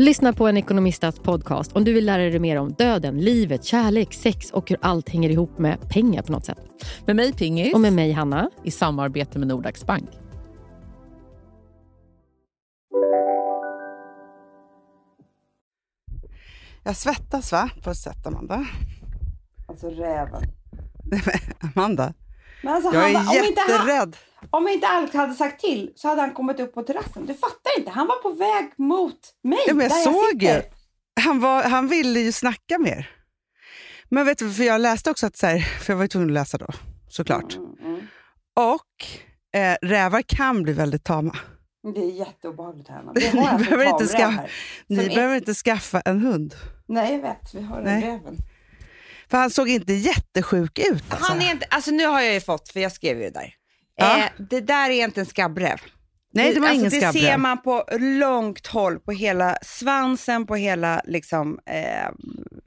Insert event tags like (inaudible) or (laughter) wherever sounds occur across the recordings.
Lyssna på en ekonomistats podcast om du vill lära dig mer om döden, livet, kärlek, sex och hur allt hänger ihop med pengar på något sätt. Med mig Pingis. Och med mig Hanna. I samarbete med Nordax Bank. Jag svettas va, på ett sätt Amanda. Alltså räven. (laughs) Amanda, alltså, jag är om han, jätterädd. om inte Alex hade sagt till så hade han kommit upp på terrassen. Du fattar inte, han var på väg mot mig. Ja, men jag där såg ju. sitter. Han, var, han ville ju snacka mer. Men vet du, för jag läste också att, så här, för jag var ju tvungen att läsa då, såklart. Mm, mm. Och eh, rävar kan bli väldigt tama. Det är jätteobehagligt här. Vi har (laughs) alltså behöver inte tamräv ska- här. Ni behöver inte skaffa en hund. Nej, jag vet. Vi har Nej. en räven. För han såg inte jättesjuk ut. Alltså. Han är inte, alltså nu har jag ju fått, för jag skrev ju det där. Ja. Eh, det där är inte en skabbräv. Nej, det var alltså, ingen Det skabbräv. ser man på långt håll, på hela svansen, på hela liksom, eh,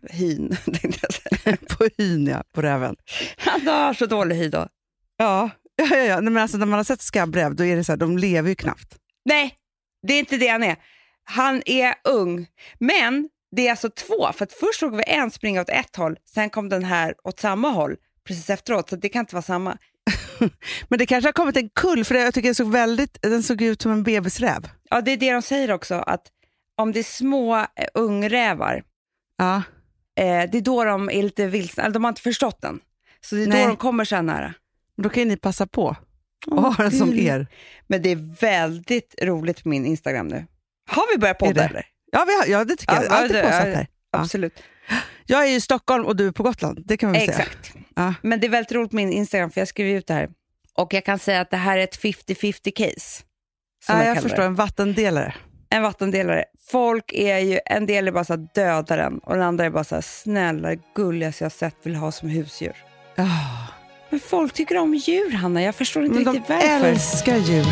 hyn. (laughs) (laughs) På hyn, ja, på räven. Han har så dålig hy då. Ja, ja, ja, ja. Nej, men alltså, när man har sett skabbräv, då är det så här, de lever ju knappt. Nej, det är inte det han är. Han är ung, men det är alltså två. För att först såg vi en springa åt ett håll, sen kom den här åt samma håll precis efteråt, så det kan inte vara samma. (laughs) Men det kanske har kommit en kull, för jag tycker den såg, väldigt, den såg ut som en bebisräv. Ja, det är det de säger också, att om det är små eh, ungrävar, Ja. eh, det är då de är lite vilsna, eller de har inte förstått den. Så det är Nej. då de kommer så här nära. Då kan ju ni passa på och ha den som gud. er. Men det är väldigt roligt på min Instagram nu. Har vi börjat podda eller? Ja, vi ja det tycker jag. Ja, Alltid det- påsatt här. Absolut. Jag är i Stockholm och du är på Gotland. Det kan vi säga. Exakt. Ja. Men det är väldigt roligt på min Instagram, för jag skriver ut det här. Och jag kan säga att det här är ett 50-50 case. som Ja, jag jag förstår, det. en vattendelare. En vattendelare. Folk är ju, en del är bara så här dödar den och den andra är bara så här snälla, gulligaste jag sett, vill ha som husdjur. Ja. Men folk tycker om djur, Hanna. Jag förstår inte Men de riktigt varför. älskar djur.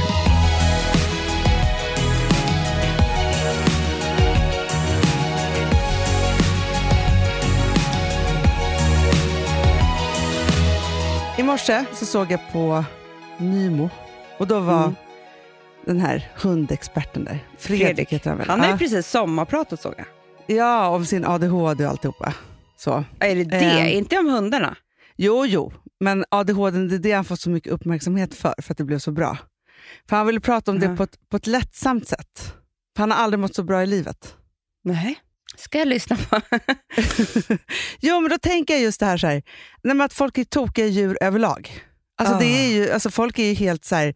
I morse så såg jag på Nymo och då var Mm. den här hundexperten där. Fredrik, Fredrik. han väl? Han har ju precis sommarpratat såg jag. ja, om sin ADHD och alltihopa. Så. Är det det? Eh. Inte om hundarna? Jo, jo, men ADHD det är det han fått så mycket uppmärksamhet för, för att det blev så bra. För han ville prata om det Ja. på ett, på ett lättsamt sätt. För han har aldrig mått så bra i livet. Nej. Ska jag lyssna på? (laughs) jo, men då tänker jag just det här, så här nej, att folk är tokiga djur överlag. Alltså, Ah. det är ju, alltså, folk är ju helt så här,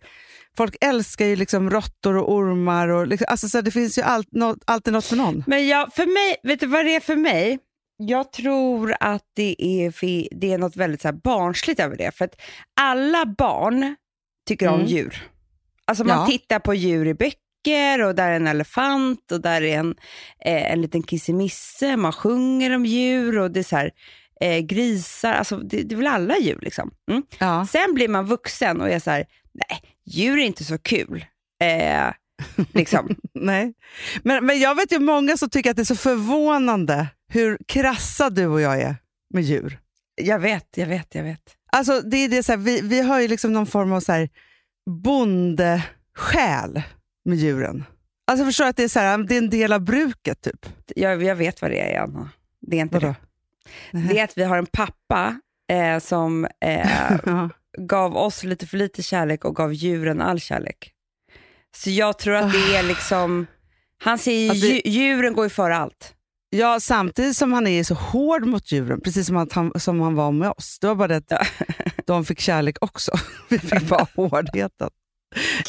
folk älskar ju liksom råttor och ormar. Och, liksom, alltså, så här, det finns ju allt, nå, alltid något för någon. Men jag, för mig, vet du vad det är för mig? Jag tror att det är, det är något väldigt så barnsligt över det. För att alla barn tycker om Mm. djur. Alltså man Ja. tittar på djur i böcker och där är en elefant och där är en, eh, en liten kissemisse. Man sjunger om djur och det är så här, eh, grisar. Alltså det, det är väl alla djur liksom. Mm. Ja. Sen blir man vuxen och är så här, nej, djur är inte så kul. Eh, liksom. (laughs) Nej. Men, men jag vet ju många som tycker att det är så förvånande hur krassa du och jag är med djur. Jag vet, jag vet, jag vet. Alltså, det är det, så här, vi, vi har ju liksom någon form av så här, bondesjäl med djuren. Alltså förstår du att det är, så här, det är en del av bruket typ? Jag, jag vet vad det är, Anna. Det är inte Vadå? det. Det är att vi har en pappa eh, som eh, (laughs) gav oss lite för lite kärlek och gav djuren all kärlek. Så jag tror att det är liksom... Han säger vi- dju- djuren går ju före allt. ja, samtidigt som han är så hård mot djuren, precis som, att han, som han var med oss. Det var bara det att Ja. de fick kärlek också. (laughs) Vi fick bara (laughs) hårdheten.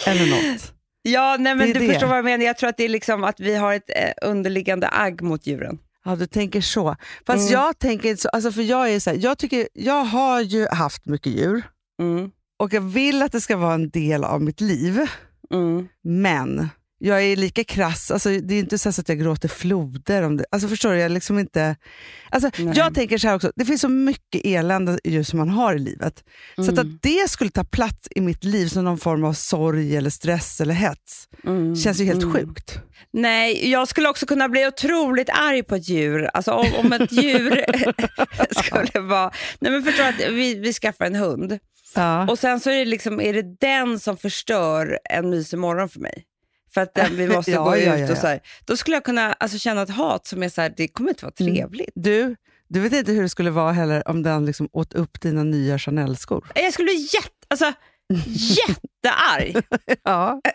Eller något. Ja, nej, men du det. förstår vad jag menar. Jag tror att det är liksom att vi har ett eh, underliggande agg mot djuren. Ja, du tänker så. Fast Mm. jag tänker inte så. Alltså för jag, är så här, jag, tycker, jag har ju haft mycket djur Mm. och jag vill att det ska vara en del av mitt liv. Mm. Men jag är lika krass. Alltså, det är inte så att jag gråter floder om det. Alltså, förstår du? Jag, liksom inte, alltså, Nej. jag tänker så här också, det finns så mycket elände ju som man har i livet. Så att, Mm. att det skulle ta plats i mitt liv som någon form av sorg, eller stress eller hets Mm. känns ju helt Mm. sjukt. Nej, jag skulle också kunna bli otroligt arg på ett djur. Alltså om, om ett djur (laughs) skulle vara... Nej men förstår att vi, vi skaffar en hund Ja. och sen så är det, liksom, är det den som förstör en mysig morgon för mig. För att den, vi måste (laughs) Ja, gå ja, ut och så här. Då skulle jag kunna alltså, känna ett hat som är så här, det kommer inte vara Mm. trevligt. Du, du vet inte hur det skulle vara heller om den liksom åt upp dina nya Chanel-skor. Jag skulle bli jätte, alltså, jättearg. (laughs) Ja. (laughs)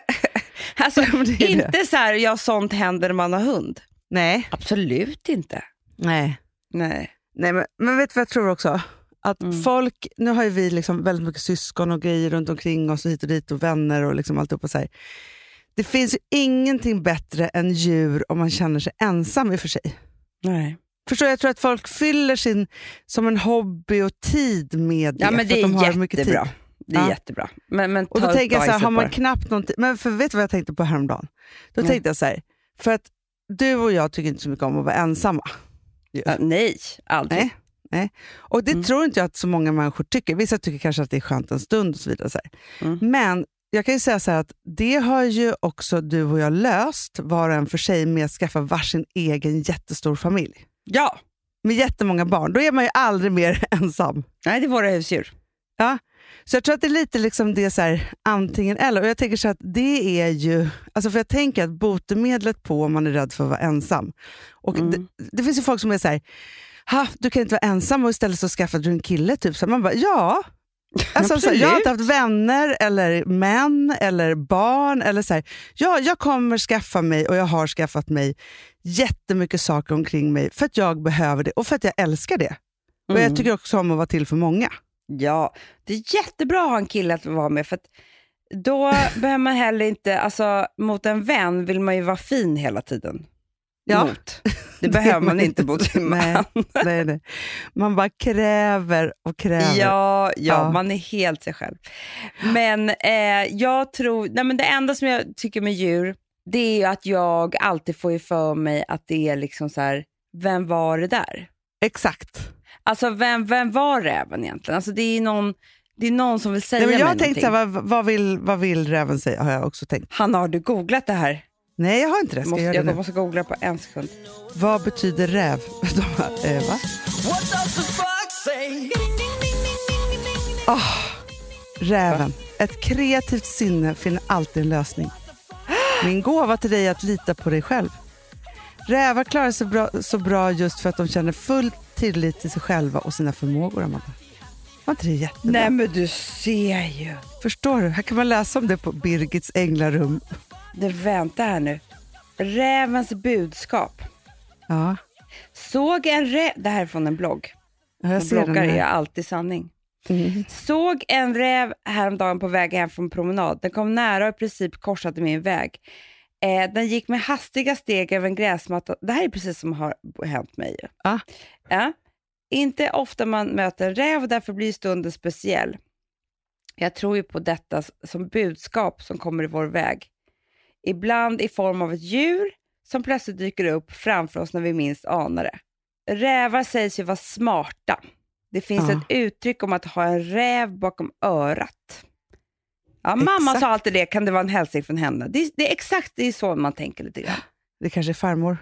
Alltså, men det inte så här, ja sånt händer när man har hund. Nej. Absolut inte. Nej. Nej. Nej, men, men vet du vad jag tror också? Att Mm. folk, nu har ju vi liksom väldigt mycket syskon och grejer runt omkring oss och hit och dit och vänner och liksom alltihopa så här. Det finns ju ingenting bättre än djur om man känner sig ensam i och för sig. Nej. Förstår? Jag tror att folk fyller sin som en hobby och tid med det. Ja men det att de har är mycket jättebra. tid. Det är Ja. jättebra. Men, men Och då tänker jag så här, har man knappt någonting... Men för vet du vad jag tänkte på häromdagen? Då Nej. tänkte jag så här, för att du och jag tycker inte så mycket om att vara ensamma. Ja, nej, aldrig. Nej. Och det Mm. tror inte jag att så många människor tycker. Vissa tycker kanske att det är skönt en stund och så vidare. Så här. Mm. Men jag kan ju säga så här att det har ju också du och jag löst, var och en för sig, med att skaffa varsin egen jättestor familj. Ja, Med jättemånga barn. Då är man ju aldrig mer (laughs) ensam. nej det är våra husdjur. Så jag tror att det är lite liksom det så här, antingen eller. Och jag tänker så att det är ju, alltså för jag tänker att botemedlet på om man är rädd för att vara ensam. Och Mm. det, det finns ju folk som är så här, ha, du kan inte vara ensam och istället så skaffade du en kille. Typ. Så man bara, ja. Alltså, så jag har inte haft vänner eller män eller barn. Eller så här, ja, jag kommer skaffa mig och jag har skaffat mig jättemycket saker omkring mig för att jag behöver det och för att jag älskar det. Och Mm. jag tycker också om att vara till för många. Ja, det är jättebra att ha en kille att vara med för att då behöver man heller inte, alltså mot en vän vill man ju vara fin hela tiden. Ja. Mot. Det behöver man inte mot sin (laughs) man. Nej, nej. Man bara kräver och kräver. Ja, ja, Ja. man är helt sig själv. Men eh, jag tror, nej men det enda som jag tycker med djur, det är ju att jag alltid får för mig att det är liksom så här, vem var det där? Exakt. Alltså vem, vem var räven egentligen? Alltså det är någon, det är någon som vill säga Nej, men jag mig tänkt någonting. så här, vad, vad, vill, vad vill räven säga? Har jag också tänkt. Hanna, har du googlat det här? Nej, jag har inte det. Jag Ska måste, jag göra det jag nu? måste googla på en sekund. Vad betyder räv? (laughs) De bara, eh, va? Ah, räven. Ett kreativt sinne finner alltid en lösning. (gasps) Min gåva till dig är att lita på dig själv. Rävar klarar sig bra, så bra just för att de känner full tillit till sig själva och sina förmågor, Amanda. Var inte det jättebra? Nej men du ser ju. Förstår du? Här kan man läsa om det på Birgits änglarum. Det vänta här nu. Rävens budskap. Ja, Såg en räv... Det här är från en blogg. jag Och ser bloggar är alltid sanning. Mm. Såg en räv häromdagen på väg hem från promenad. Den kom nära och i princip korsade min väg. Eh, den gick med hastiga steg över en gräsmatta. Det här är precis som har hänt mig. ju. Ah. Ja. Inte ofta man möter en räv och därför blir stunden speciell. Jag tror ju på detta som budskap som kommer i vår väg. Ibland i form av ett djur som plötsligt dyker upp framför oss när vi minst anar det. Rävar sägs ju vara smarta. Det finns Ja. ett uttryck om att ha en räv bakom örat. Ja, mamma sa alltid det, kan det vara en hälsning från henne? Det, är- det är exakt det är så man tänker lite grann. Det kanske är farmor.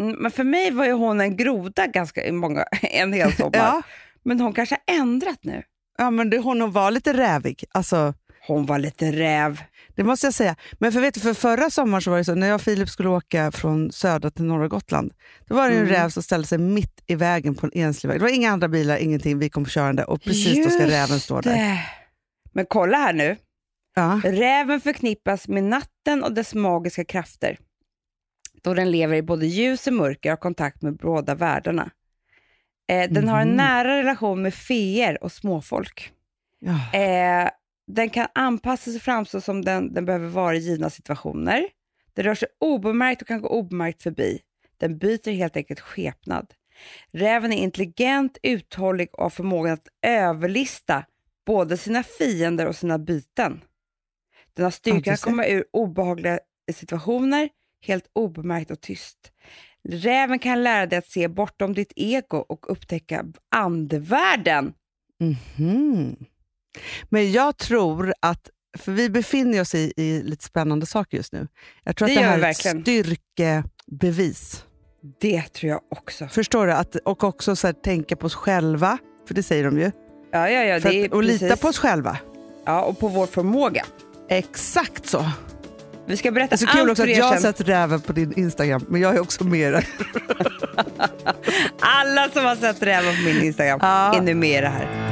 Mm, men för mig var ju hon en groda ganska många, (laughs) en hel sommar. Ja, Men hon kanske har ändrat nu. ja men det, hon var lite rävig. Alltså, Hon var lite räv. det måste jag säga. Men för, vet du, för förra sommaren så var det så, när jag och Filip skulle åka från södra till norra Gotland, då var det en Mm. räv som ställde sig mitt i vägen på en enslig väg. Det var inga andra bilar, ingenting. Vi kom körande och precis då ska Just räven stå där. det. Men kolla här nu. Ja. Räven förknippas med natten och dess magiska krafter. Då den lever i både ljus och mörker och har kontakt med båda världarna. Eh, den har en Mhm. nära relation med feer och småfolk. Ja. Eh, den kan anpassa sig och framstå som den, den behöver vara i givna situationer. Den rör sig obemärkt och kan gå obemärkt förbi. Den byter helt enkelt skepnad. Räven är intelligent, uthållig och har förmågan att överlista både sina fiender och sina byten. Den har styrkan att komma ur obehagliga situationer helt obemärkt och tyst. Räven kan lära dig att se bortom ditt ego och upptäcka andevärlden. Mhm. Men jag tror att, för vi befinner oss i, i lite spännande saker just nu. Jag tror Det att det här är ett styrkebevis. Det tror jag också. Förstår du? Att, och också så här, tänka på oss själva, för det säger de ju. Ja, ja, ja, det att, och lita precis. på oss själva. Ja, och på vår förmåga. Exakt så. Vi ska berätta Det är så kul också att jag har sett räven på din Instagram, men jag är också med i. (laughs) Alla som har sett räven på min Instagram Ja. är nu med i det här.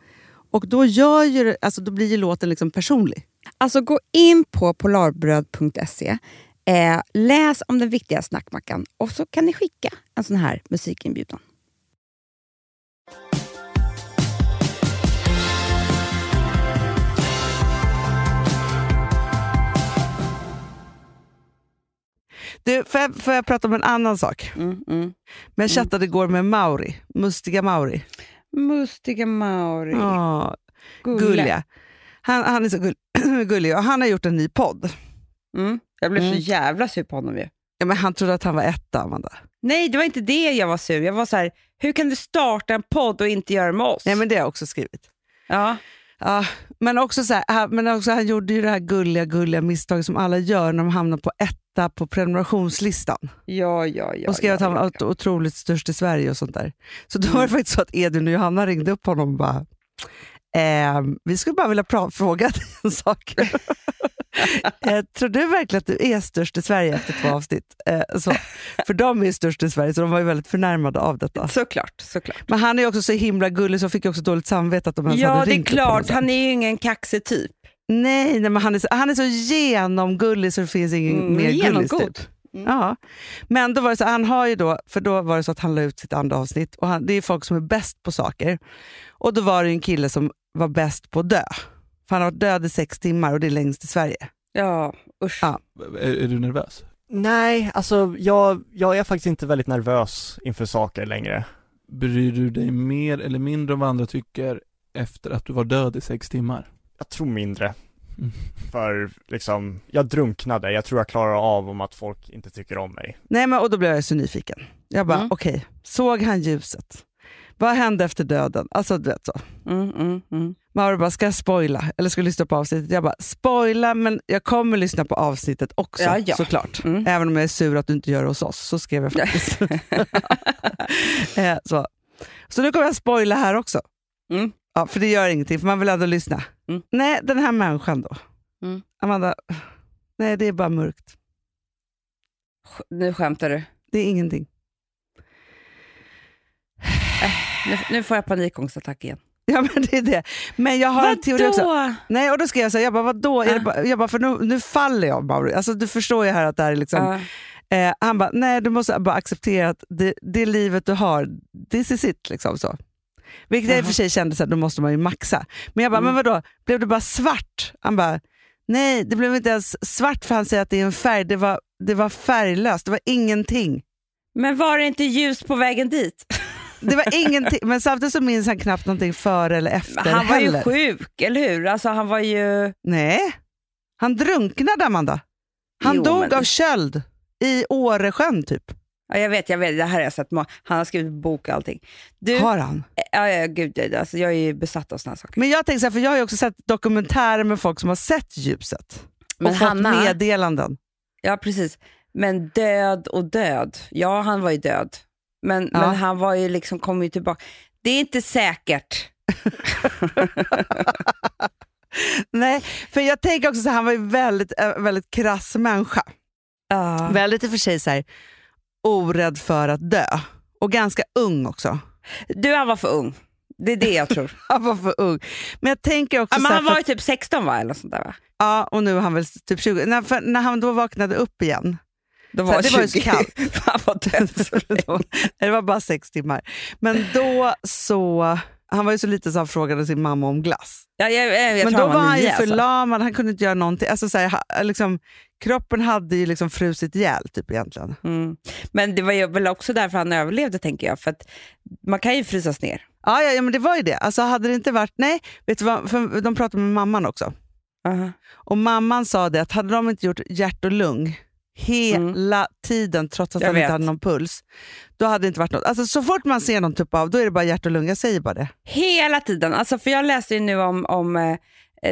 Och då, gör ju, alltså, då blir ju låten liksom personlig. Alltså gå in på polarbröd.se, eh, läs om den viktiga snackmackan och så kan ni skicka en sån här musikinbjudan. Du, får, jag, får jag prata om en annan sak? Mm, mm. Men jag chattade igår med Mauri, Mustiga Mauri. Mustiga Mauri. Ja, gulliga. Han, han är så gull, (clears throat) gullig och han har gjort en ny podd. Mm. Jag blev Mm. så jävla sur på honom ju. Ja, men han trodde att han var etta, Amanda. Nej, det var inte det jag var sur. Jag var så här, hur kan du starta en podd och inte göra det med oss? Nej, men det har jag också skrivit. ja. Ja, men, också så här, men också han gjorde ju det här gulliga, gulliga misstaget som alla gör när de hamnar på etta på prenumerationslistan. Ja, ja, ja. och skrev ja, att han var ja, ot- otroligt störst i Sverige och sånt där. Så då var det faktiskt så att Edvin och Johanna ringde upp honom och bara ehm, vi skulle bara vilja fråga dig (laughs) en sak. (laughs) eh, tror du verkligen att du är störst i Sverige efter två avsnitt? Eh, så, för de är störst i Sverige, så de var ju väldigt förnärmade av detta. Såklart, såklart. Men han är också så himla gullig så fick jag också dåligt samvete att de ens Ja, hade det är ringt upp honom klart. sen. Han är ju ingen kaxig typ. Nej, nej men han är, så, han är så genomgullig så det finns ingen Mm, mer gullig genomgod. typ. Mm. Ja. Men då var det så, han har ju då, för då var det så att han la ut sitt andra avsnitt och han, det är folk som är bäst på saker. Och då var det en kille som var bäst på att dö. För han har varit död i sex timmar och det är längst i Sverige. Ja, usch. Ja. Är, är du nervös? Nej, alltså jag, jag är faktiskt inte väldigt nervös inför saker längre. Bryr du dig mer eller mindre om vad andra tycker efter att du var död i sex timmar? Jag tror mindre. Mm. För liksom, jag drunknade. Jag tror jag klarar av om att folk inte tycker om mig. Nej, men, och då blev jag så nyfiken. Jag bara, Mm. okej, såg han ljuset? Vad hände efter döden? Alltså du vet så. Mm, mm, mm. Mauro bara, ska jag spoila? Eller ska jag lyssna på avsnittet? Jag bara, spoila men jag kommer lyssna på avsnittet också Ja, ja. såklart. Mm. Även om jag är sur att du inte gör det hos oss, så skrev jag faktiskt. (laughs) (laughs) eh, så. så nu kommer jag spoila här också. Mm. Ja, för det gör ingenting, för man vill ändå lyssna. Mm. Nej, den här människan då. Mm. Amanda, nej det är bara mörkt. Sk- Nu skämtar du. Det är ingenting. Nu, nu får jag panikångestattack igen. Ja men det är det. Men jag har en teori också. Vadå? Nej, och då skrev jag här, jag bara vadå? Ah. bara, jag bara, för nu, nu faller jag Mauro. Alltså, du förstår ju här att det här är liksom Ja. Eh, han bara, nej du måste bara acceptera att det, det livet du har, this is it. Liksom så. Vilket jag i och för sig kände att då måste man ju maxa. Men jag bara, Mm. men vadå, blev det bara svart? Han bara, nej det blev inte ens svart för han säger att det är en färg. Det var, det var färglöst, det var ingenting. Men var det inte ljus på vägen dit? (laughs) Det var ingenting, men samtidigt så minns han knappt någonting före eller efter Han var heller. ju sjuk, eller hur? Alltså han var ju... Nej, han drunknade Amanda. Han Jo, dog men- av köld i Åresjön typ. Ja, jag vet, jag vet. Det här har jag sett. Han har skrivit bok och allting. Du, Har han? ja, ja, gud, alltså, jag är ju besatt av här saker. Men jag tänker så här, för jag har ju också sett dokumentärer med folk som har sett ljuset. Men och fått Hanna- meddelanden. Ja, precis. Men död och död. Ja, han var ju död. Men, Ja. men han var ju liksom, kom ju tillbaka. Det är inte säkert. (laughs) Nej, för jag tänker också så här, han var ju väldigt, äh, väldigt krass människa. Ja. Väldigt i och för sig så här, orädd för att dö. Och ganska ung också. Du, han var för ung. Det är det jag tror. (laughs) Han var för ung. Men jag tänker också ja, men han var ju typ 16 va? Eller något sånt där, va? ja, och nu är han väl typ 20. När, när han då vaknade upp igen, Då var det var ju så 20. kallt. (laughs) han var död (laughs) så länge. det var bara sex timmar. Men då så, han var ju så liten så han frågade sin mamma om glass. Ja, jag, jag, jag Men då han var han ju förlamad, han kunde inte göra någonting. Alltså, så här, liksom, kroppen hade ju liksom frusit ihjäl typ egentligen. Mm. Men det var ju väl också därför han överlevde tänker jag. För att man kan ju frysas ner. Ja, ja, ja men det var ju det. Alltså, hade det inte varit, nej, vet du vad, för de pratade med mamman också. Aha. Och mamman sa det att hade de inte gjort hjärt och lung Hela tiden, trots att Jag han inte vet. hade någon puls. Då hade det inte varit något. Alltså, så fort man ser någon typ av, då är det bara hjärt och lunga. Jag säger bara det. Hela tiden. Alltså, för jag läste ju nu om, om eh,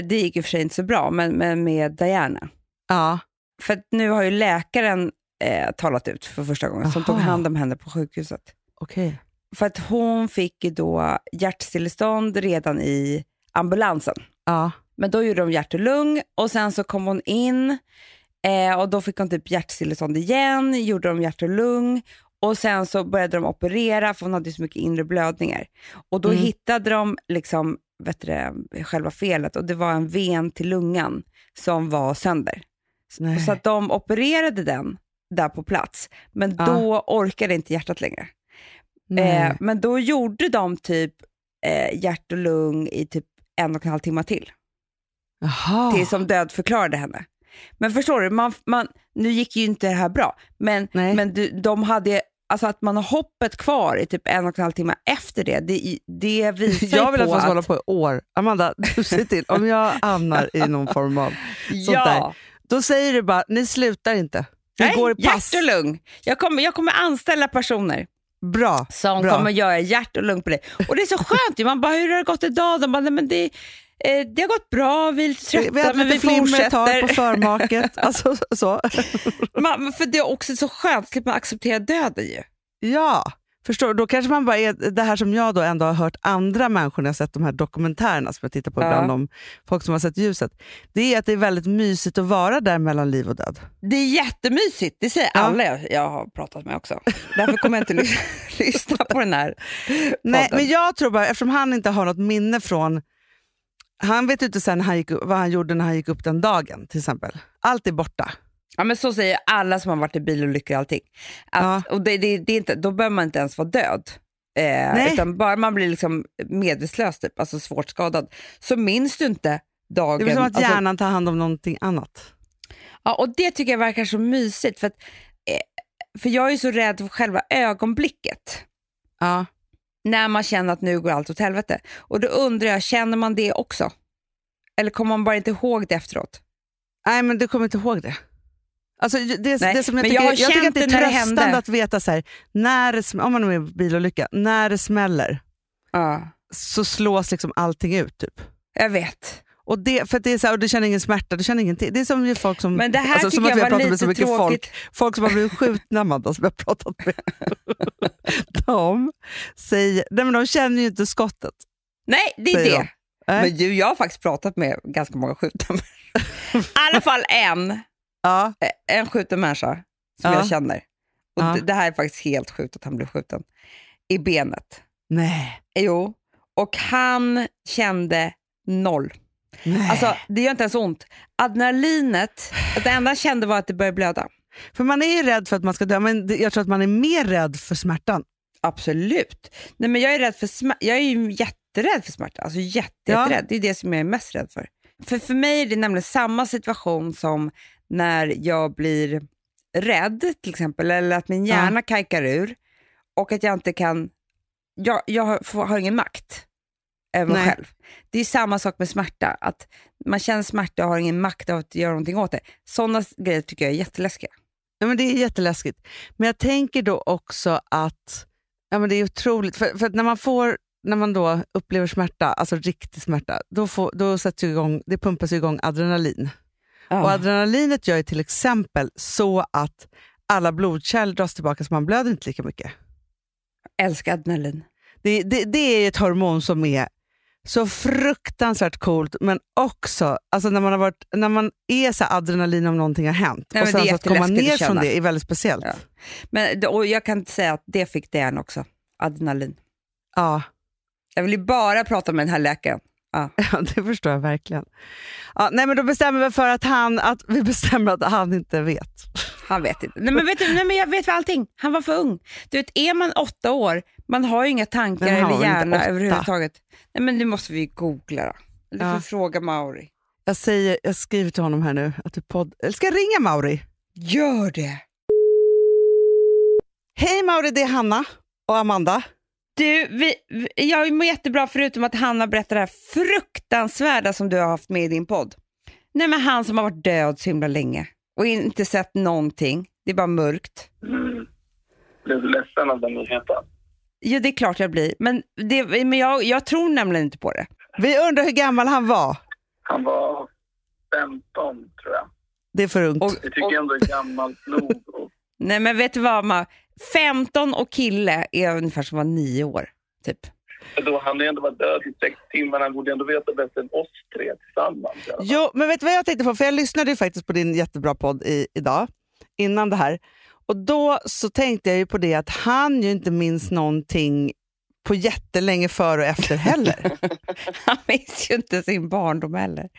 det gick i och för sig inte så bra, men, men med Diana. Ja. För nu har ju läkaren eh, talat ut för första gången, som Aha. tog hand om henne på sjukhuset. Okej. För att hon fick ju då hjärtstillestånd redan i ambulansen. Ja. Men då gjorde de hjärt och lung och sen så kom hon in eh, och då fick hon typ hjärtstillestånd igen, gjorde de hjärt och lung och sen så började de operera för hon hade så mycket inre blödningar. Och då Mm. hittade de liksom, vet du, det, själva felet och det var en ven till lungan som var sönder. Nej. Så att de opererade den där på plats, men Ja. då orkade inte hjärtat längre. Eh, men då gjorde de typ eh, hjärt och lung i typ en och en halv timme till, Jaha. tills de dödförklarade henne. Men förstår du, man, man, nu gick ju inte det här bra, men, Nej. men du, de hade, alltså att man har hoppet kvar i typ en och en halv timme efter det, det, det visar Jag vill ju att på man ska att... hålla på i år. Amanda, du ser till. Om jag hamnar i någon form av (laughs) sånt ja. där, då säger du bara, ni slutar inte. Ni Nej, går i pass. hjärt och lung. Jag kommer, jag kommer anställa personer Bra. som Bra. kommer göra hjärt och lung på dig. Och det är så skönt ju. Man bara, hur har det gått idag? De bara, nej, men det, det har gått bra, vi är lite trötta, vi hade men vi lite tag fortsätter. på förmaket. (laughs) Alltså, så. man, för det är också så skönt, att man accepterar döden ju. Ja, förstår Då kanske man bara är det här som jag då ändå har hört andra människor när jag sett de här dokumentärerna som jag tittar på Ja. ibland om folk som har sett ljuset. Det är att det är väldigt mysigt att vara där mellan liv och död. Det är jättemysigt, det säger Ja. alla jag, jag har pratat med också. Därför kommer jag inte lys- (laughs) lyssna på den här Nej, podden. men jag tror bara, eftersom han inte har något minne från... Han vet inte sen han gick, vad han gjorde när han gick upp den dagen till exempel. Allt är borta. Ja, men så säger alla som har varit i bilolyckor och allting. Att, och det, det, det är inte, då behöver man inte ens vara död. Eh, utan bara man blir liksom medvetslös, typ, alltså svårt skadad, så minns du inte dagen. Det är som att alltså, hjärnan tar hand om någonting annat. ja, och det tycker jag verkar så mysigt. För, att, eh, för jag är så rädd för själva ögonblicket. Ja. När man känner att nu går allt åt helvete. Och då undrar jag, känner man det också? Eller kommer man bara inte ihåg det efteråt? Nej, men du kommer inte ihåg det. Alltså, det, Nej, det som jag, tycker, jag jag tycker att det är det det tröstande hände. att veta så här, när det, om man är med i bilolycka, när det smäller Ja, så slås liksom allting ut. Typ. jag vet. Och det, för det är så här, och du känner ingen smärta, du känner ingenting. Det är som folk som... Men det här alltså, som att vi har pratat med så mycket tråkigt. folk. Folk som har blivit skjutna, Amanda, som jag har pratat med. (laughs) de, säger, nej, men de känner ju inte skottet. Nej, det är det. Nej. Men du, jag har faktiskt pratat med ganska många skjutna människor. I alla fall en, Ja, eh, en skjuten människa som Ja. jag känner. Och Ja. det, det här är faktiskt helt sjukt att han blev skjuten. I benet. nej. Jo. Och han kände noll. Nej. Alltså, det gör inte ens ont. Adrenalinet, det enda han kände var att det började blöda. För man är ju rädd för att man ska dö, men jag tror att man är mer rädd för smärtan. Absolut. Nej, men jag är rädd för. Jag är ju jätterädd för smärta. Alltså jätte, Ja. jätterädd. Det är det som jag är mest rädd för. För för mig är det nämligen samma situation som när jag blir rädd till exempel, eller att min hjärna kajkar ur och att jag inte kan, jag, jag har ingen makt över Nej. själv. Det är samma sak med smärta, att man känner smärta och har ingen makt att göra någonting åt det. Sådana grejer tycker jag är jätteläskiga. Ja, men det är jätteläskigt. Men jag tänker då också att ja, men det är otroligt, för, för att när man får när man då upplever smärta, alltså riktig smärta, då, får, då sätts igång, det pumpas igång adrenalin. Och adrenalinet gör ju till exempel så att alla blodkärl dras tillbaka så man blöder inte lika mycket. älskar adrenalin. Det, det, det är ett hormon som är så fruktansvärt coolt, men också alltså när, man har varit, när man är så adrenalin om någonting har hänt Nej, och det sen så att komma ner att från det är väldigt speciellt. Ja. Men, och jag kan säga att det fick Dan också, adrenalin. Ja. Jag vill ju bara prata med den här läkaren. Ja. (laughs) Ja, det förstår jag verkligen. Ja, nej, men då bestämmer vi för att han, att vi bestämmer att han inte vet. Han vet inte. Nej men, vet du, nej men jag vet för allting. Han var för ung. Du vet, är man åtta år, man har ju inga tankar eller hjärna överhuvudtaget. Nej men nu måste vi googla då. Eller Ja. får fråga Mauri. Jag, säger, jag skriver till honom här nu att du podd... Eller ska jag ringa Mauri? Gör det! Hej Mauri, det är Hanna och Amanda. Du, vi, jag mår jättebra förutom att Hanna berättar det här fruktansvärda som du har haft med i din podd. Nej men han som har varit död så himla länge och inte sett någonting. Det är bara mörkt. Mm. Blev du ledsen av den nyheten? Ja, det är klart jag blir. Men, det, men jag, jag tror nämligen inte på det. Vi undrar hur gammal han var. Han var 15 tror jag. Det är för ungt. Och- Det tycker jag ändå är gammalt (laughs) nog. Och Nej, men vet du vad, Ma? 15 och kille är ungefär som vara 9 år, typ. då han ändå varit död i sex timmar. Han borde ändå veta bättre än oss tre tillsammans. Jo, men vet du vad jag tänkte på? För jag lyssnade ju faktiskt på din jättebra podd i, idag, innan det här. Och då så tänkte jag ju på det att han ju inte minns någonting på jättelänge före och efter heller. (laughs) Han minns ju inte sin barndom heller.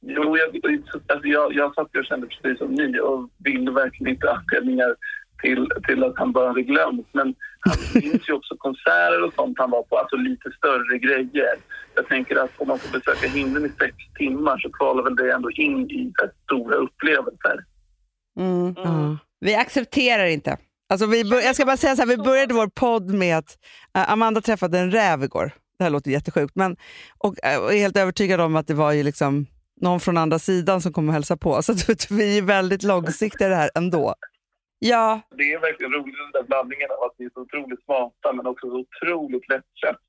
Jo, jag, alltså jag, jag satt och kände precis som ni och ville verkligen inte anledningar till, till att han bara hade glömt. Men han (laughs) minns ju också konserter och sånt han var på, alltså lite större grejer. Jag tänker att om man får besöka himlen i sex timmar så kvalar väl det ändå in i stora upplevelser. Mm. Ja. Vi accepterar inte. Alltså vi bör, jag ska bara säga så här, vi började vår podd med att eh, Amanda träffade en räv igår. Det här låter jättesjukt, men och, och är helt övertygad om att det var ju liksom någon från andra sidan som kom och hälsa på. Så (laughs) att, vi är väldigt långsiktiga i det här ändå. Ja, Det är verkligen roligt den där blandningen av att ni är så otroligt smarta men också så otroligt lättköpta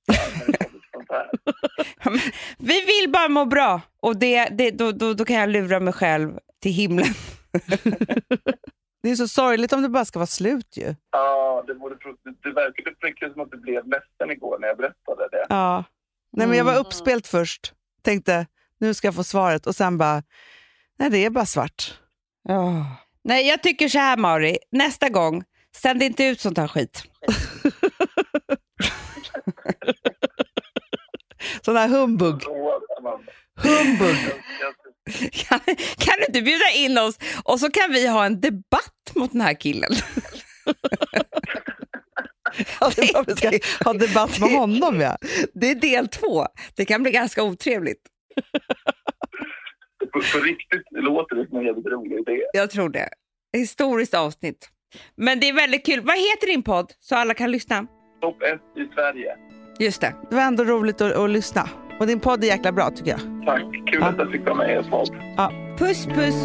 vi vill bara må bra och det, det, då, då, då kan jag lura mig själv till himlen. (laughs) Det är så sorgligt om det bara ska vara slut ju. Ja, det, borde, det, det verkade verkligen som att du blev ledsen igår när jag berättade det. Ja. Nej, men jag var uppspelt först. Tänkte, nu ska jag få svaret. Och sen bara, nej det är bara svart. Ja. Nej, jag tycker så här Mauri. Nästa gång, sänd inte ut sånt här skit. (laughs) Sån här humbug. Humbug. (laughs) Kan, kan du inte bjuda in oss och så kan vi ha en debatt mot den här killen? (laughs) Var- vi ska ha debatt med honom ja. Det är del två. Det kan bli ganska otrevligt. På, på riktigt låter det som en jävligt rolig idé. Jag tror det. Historiskt avsnitt. Men det är väldigt kul. Vad heter din podd så alla kan lyssna? Topp 1 i Sverige. Just det. Det var ändå roligt att, att lyssna. Och din podd är jäkla bra tycker jag. Tack, kul att jag fick vara med i er podd. Puss puss.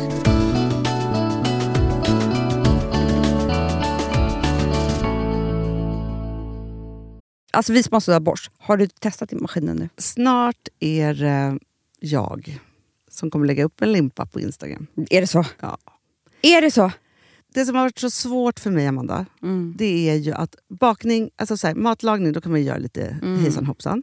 Alltså vi sponsrade av Bosch. Har du testat i maskinen nu? Snart är det jag som kommer lägga upp en limpa på Instagram. Är det så? Ja. Är det så? Det som har varit så svårt för mig, Amanda, Mm. det är ju att bakning, alltså så här, matlagning, då kan man ju göra lite Mm. hejsan hoppsan.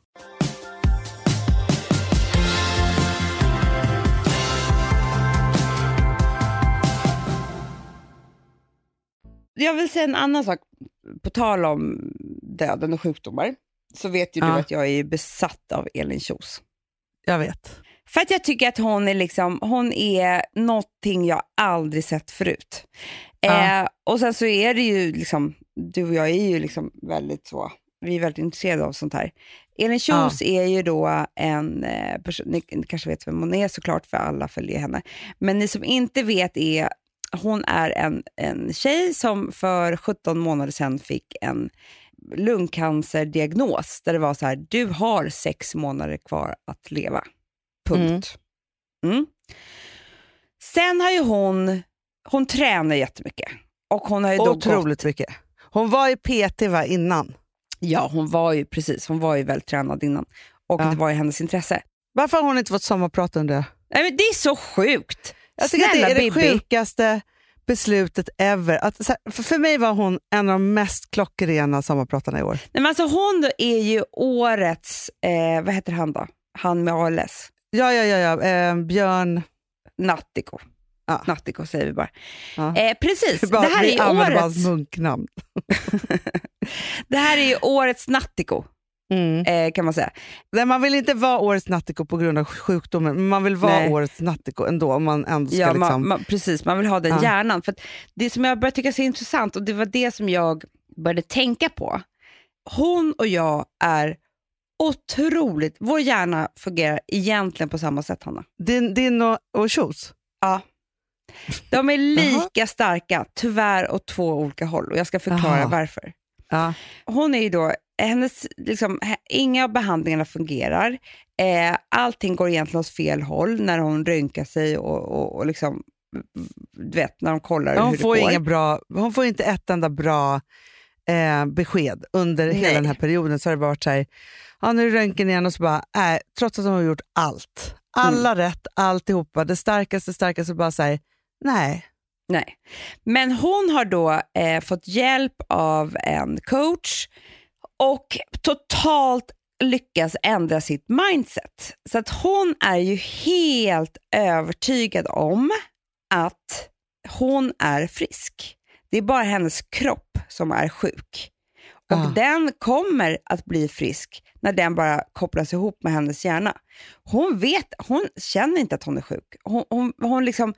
Jag vill säga en annan sak. På tal om döden och sjukdomar så vet ju du Ja. att jag är besatt av Elin Kjos. Jag vet. För att jag tycker att hon är liksom, hon är någonting jag aldrig sett förut. Ja. Eh, och sen så är det ju liksom, du och jag är ju liksom väldigt så, vi är väldigt intresserade av sånt här. Elin Kjos är ju då en eh, person, ni, ni kanske vet vem hon är såklart för alla följer henne. Men ni som inte vet är, hon är en, en tjej som för 17 månader sedan fick en lungcancerdiagnos där det var så här, du har sex månader kvar att leva. Punkt. Mm. Sen har ju hon, hon tränar jättemycket. Och hon har ju då gått, Otroligt mycket. Hon var i PT va, innan. ja hon var ju precis, hon var ju väldigt tränad innan. Och Ja. det var ju hennes intresse. Varför har hon inte fått sommarprat jag? Nej, men det är så sjukt! Jag tycker Snälla att det är det Bibi. sjukaste beslutet ever. Att, för, mig var hon en av de mest klockrena sommarpratarna i år. Nej, men alltså hon är ju årets, eh, vad heter han då? Han med ALS. Ja, ja, ja. ja. Eh, Björn... Nattiko. Ja. Nattiko säger vi bara. Ja. Eh, precis, (laughs) Bara- det här, vi är årets, munknamn. (laughs) (laughs) det här är ju årets Nattiko, Mm. eh, kan man säga. Nej, man vill inte vara årets nattiko på grund av sjukdomen, men man vill vara Nej. årets nattiko ändå. Om man ändå ska Ja, liksom... man, man, precis, man vill ha den Ja. hjärnan. För det som jag började tycka är så intressant, och det var det som jag började tänka på. Hon och jag är otroligt, vår hjärna fungerar egentligen på samma sätt Hanna. Din, din och, och Kjos? Ja. De är (laughs) lika starka, tyvärr åt två olika håll och jag ska förklara Jaha. varför. Ja. Hon är ju då, hennes, liksom, inga av behandlingarna fungerar. Eh, allting går egentligen åt fel håll när hon röntgar sig och, och, och liksom, du vet, när de kollar Hon hur får, det går. inga bra, hon får inte ett enda bra eh, besked under Nej. hela den här perioden. Så har det bara varit så här, ja, nu är röntgen igen och så bara, äh, trots att hon har gjort allt. Alla Mm. rätt, alltihopa. Det starkaste, starkaste bara säger nej. Nej. Men hon har då eh, fått hjälp av en coach och totalt lyckas ändra sitt mindset. Så att hon är ju helt övertygad om att hon är frisk. Det är bara hennes kropp som är sjuk. Och Ah. den kommer att bli frisk när den bara kopplas ihop med hennes hjärna. Hon vet, hon känner inte att hon är sjuk. Hon, hon, hon, liksom,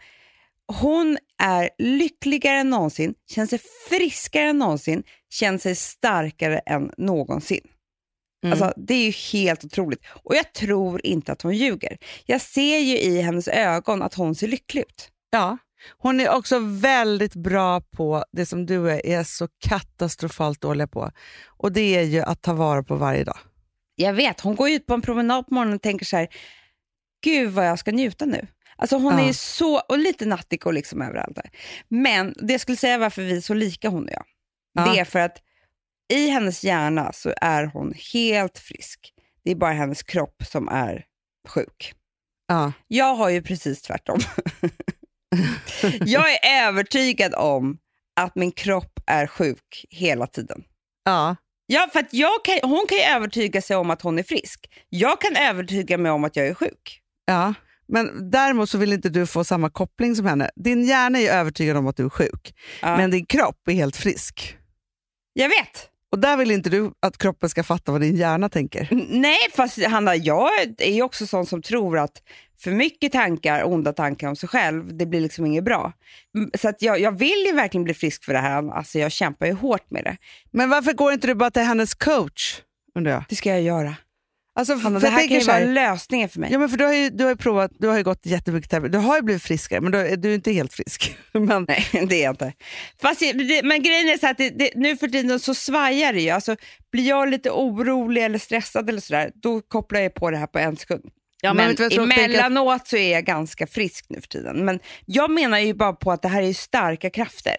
hon är lyckligare än någonsin, känner sig friskare än någonsin, känner sig starkare än någonsin. Mm. Alltså, det är ju helt otroligt. Och jag tror inte att hon ljuger. Jag ser ju i hennes ögon att hon ser lycklig ut. Ja. Hon är också väldigt bra på det som du är, är så katastrofalt dåliga på. Och det är ju att ta vara på varje dag. Jag vet, hon går ut på en promenad på morgonen och tänker så här, gud vad jag ska njuta nu. Alltså hon Ja. är så, och lite nattig och liksom överallt där. Men det jag skulle säga varför vi är så lika hon och jag, Ja. det är för att i hennes hjärna så är hon helt frisk. Det är bara hennes kropp som är sjuk. Ja. Jag har ju precis tvärtom. (laughs) jag är övertygad om att min kropp är sjuk hela tiden. Ja. Ja, för att jag kan, hon kan ju övertyga sig om att hon är frisk. Jag kan övertyga mig om att jag är sjuk. Ja, men däremot så vill inte du få samma koppling som henne. Din hjärna är övertygad om att du är sjuk, Ja. men din kropp är helt frisk. Jag vet. Och där vill inte du att kroppen ska fatta vad din hjärna tänker. Nej, fast Hanna, jag är också sån som tror att för mycket tankar, onda tankar om sig själv, det blir liksom inget bra. Så att jag, jag vill ju verkligen bli frisk för det här. Alltså jag kämpar ju hårt med det. Men varför går inte du bara till hennes coach? Undrar jag. Det ska jag göra. Alltså, Hanna, för det jag här kan ju så här- vara lösningen för mig. Ja, men för du har ju, du har ju provat, du har ju gått jättemycket terapi. Du har ju blivit friskare, men du, är- du är inte helt frisk. (laughs) men, Nej, det är jag inte. Fast, jag- det, men grejen är så att det, det, nu för tiden så svajar det ju. Alltså, blir jag lite orolig eller stressad eller sådär, då kopplar jag på det här på en sekund. Ja, men men jag? Tänk att- emellanåt så är jag ganska frisk nu för tiden. Men jag menar ju bara på att det här är starka krafter.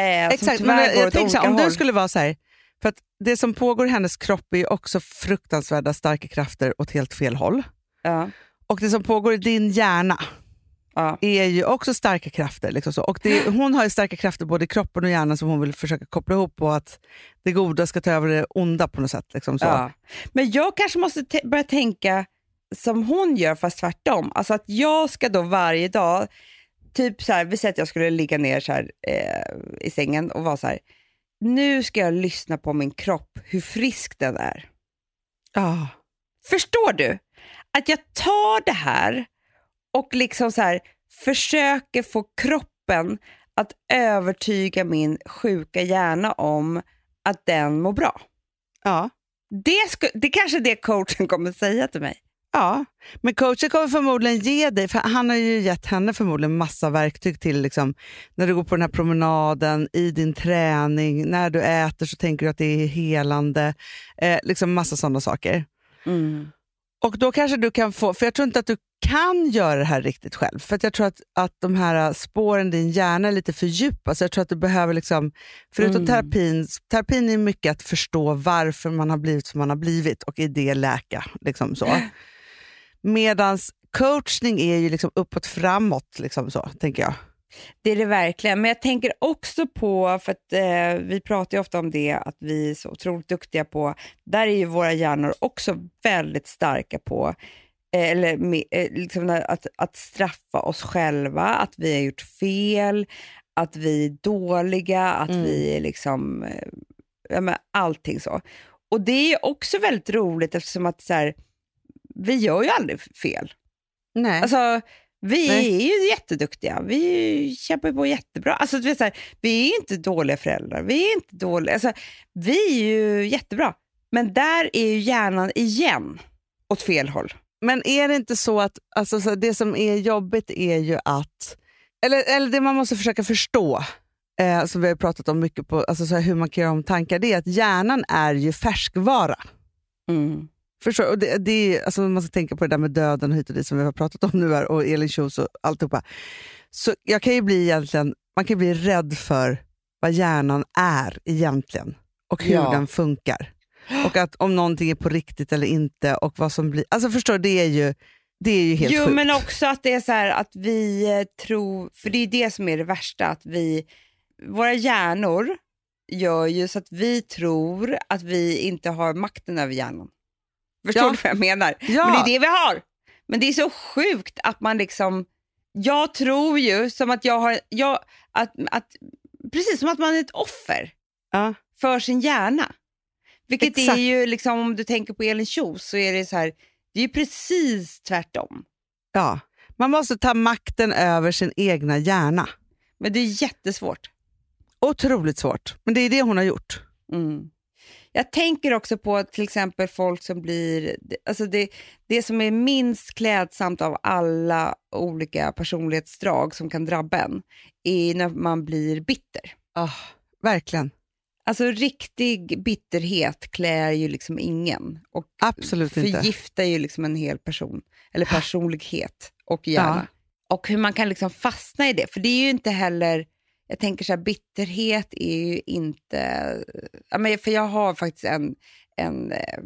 Eh, som Exakt, tyvärr men går jag åt tänker så om olika du håll. skulle vara så här, för att det som pågår i hennes kropp är också fruktansvärda starka krafter åt helt fel håll. Ja, Och det som pågår i din hjärna ja. är ju också starka krafter. Liksom så. Och det, hon har ju starka krafter både i kroppen och hjärnan som hon vill försöka koppla ihop och att det goda ska ta över det onda på något sätt. Liksom så. Ja. Men jag kanske måste te- börja tänka som hon gör, fast tvärtom. Alltså att jag ska då varje dag, typ så här, vi säger att jag skulle ligga ner så här, eh, i sängen och vara så här, nu ska jag lyssna på min kropp, hur frisk den är. Ja. Förstår du? Att jag tar det här och liksom så här, försöker få kroppen att övertyga min sjuka hjärna om att den mår bra. Ja. Det, sku, det kanske är det coachen kommer säga till mig. Ja, men coachen kommer förmodligen ge dig, för han har ju gett henne förmodligen massa verktyg till liksom, när du går på den här promenaden, i din träning, när du äter så tänker du att det är helande, eh, liksom massa sådana saker. Och då kanske du kan få, för jag tror inte att du kan göra det här riktigt själv, för att jag tror att, att de här spåren i din hjärna är lite för djupa, så jag tror att du behöver, liksom, förutom Mm. terapin, terapin är mycket att förstå varför man har blivit som man har blivit och i det läka. Liksom så. (clears throat) Medans coachning är ju liksom uppåt framåt, liksom så, tänker jag. Det är det verkligen, men jag tänker också på, för att eh, vi pratar ju ofta om det, att vi är så otroligt duktiga på, där är ju våra hjärnor också väldigt starka på, eh, eller med, eh, liksom att, att straffa oss själva, att vi har gjort fel, att vi är dåliga, att Mm. vi är liksom, eh, ja, men allting så. Och det är också väldigt roligt eftersom att så här, vi gör ju aldrig fel. Nej. Alltså, vi Nej. är ju jätteduktiga. Vi kämpar på jättebra. Alltså, du vet, så här, vi är inte dåliga föräldrar. Vi är inte dåliga. Alltså, vi är ju jättebra. Men där är ju hjärnan igen åt fel håll. Men är det inte så att alltså, så det som är jobbigt är ju att eller, eller det man måste försöka förstå, eh, som vi har pratat om mycket på, alltså så här, hur man kan göra om tankar, det är att hjärnan är ju färskvara. Mm. Förstår, och det, det är, alltså man ska tänka på det där med döden och hit och dit som vi har pratat om nu här, och Elin Kjos och alltihopa. Så jag kan ju bli egentligen, man kan bli rädd för vad hjärnan är egentligen och hur Ja. den funkar. Och att om någonting är på riktigt eller inte och vad som blir... Alltså förstår det är ju, det är ju helt jo, sjukt. men också att det är så här att vi eh, tror, för det är det som är det värsta, att vi, våra hjärnor gör ju så att vi tror att vi inte har makten över hjärnan. Förstår Ja. du vad jag menar? Ja. Men det är det vi har. Men det är så sjukt att man liksom, jag tror ju som att jag har, jag, att, att, precis som att man är ett offer Ja. för sin hjärna. Vilket Exakt. är ju, liksom, om du tänker på Elin Kjos så är det så här, det är precis tvärtom. Ja. Man måste ta makten över sin egna hjärna. Men det är jättesvårt. Otroligt svårt, men det är det hon har gjort. Mm. Jag tänker också på till exempel folk som blir, alltså det, det som är minst klädsamt av alla olika personlighetsdrag som kan drabba en, är när man blir bitter. Ah, verkligen. Alltså riktig bitterhet klär ju liksom ingen och Absolut inte. förgiftar ju liksom en hel person, eller personlighet och hjärna. Och hur man kan liksom fastna i det, för det är ju inte heller, jag tänker så här, bitterhet är ju inte, ja, men för jag har faktiskt en, en, eh,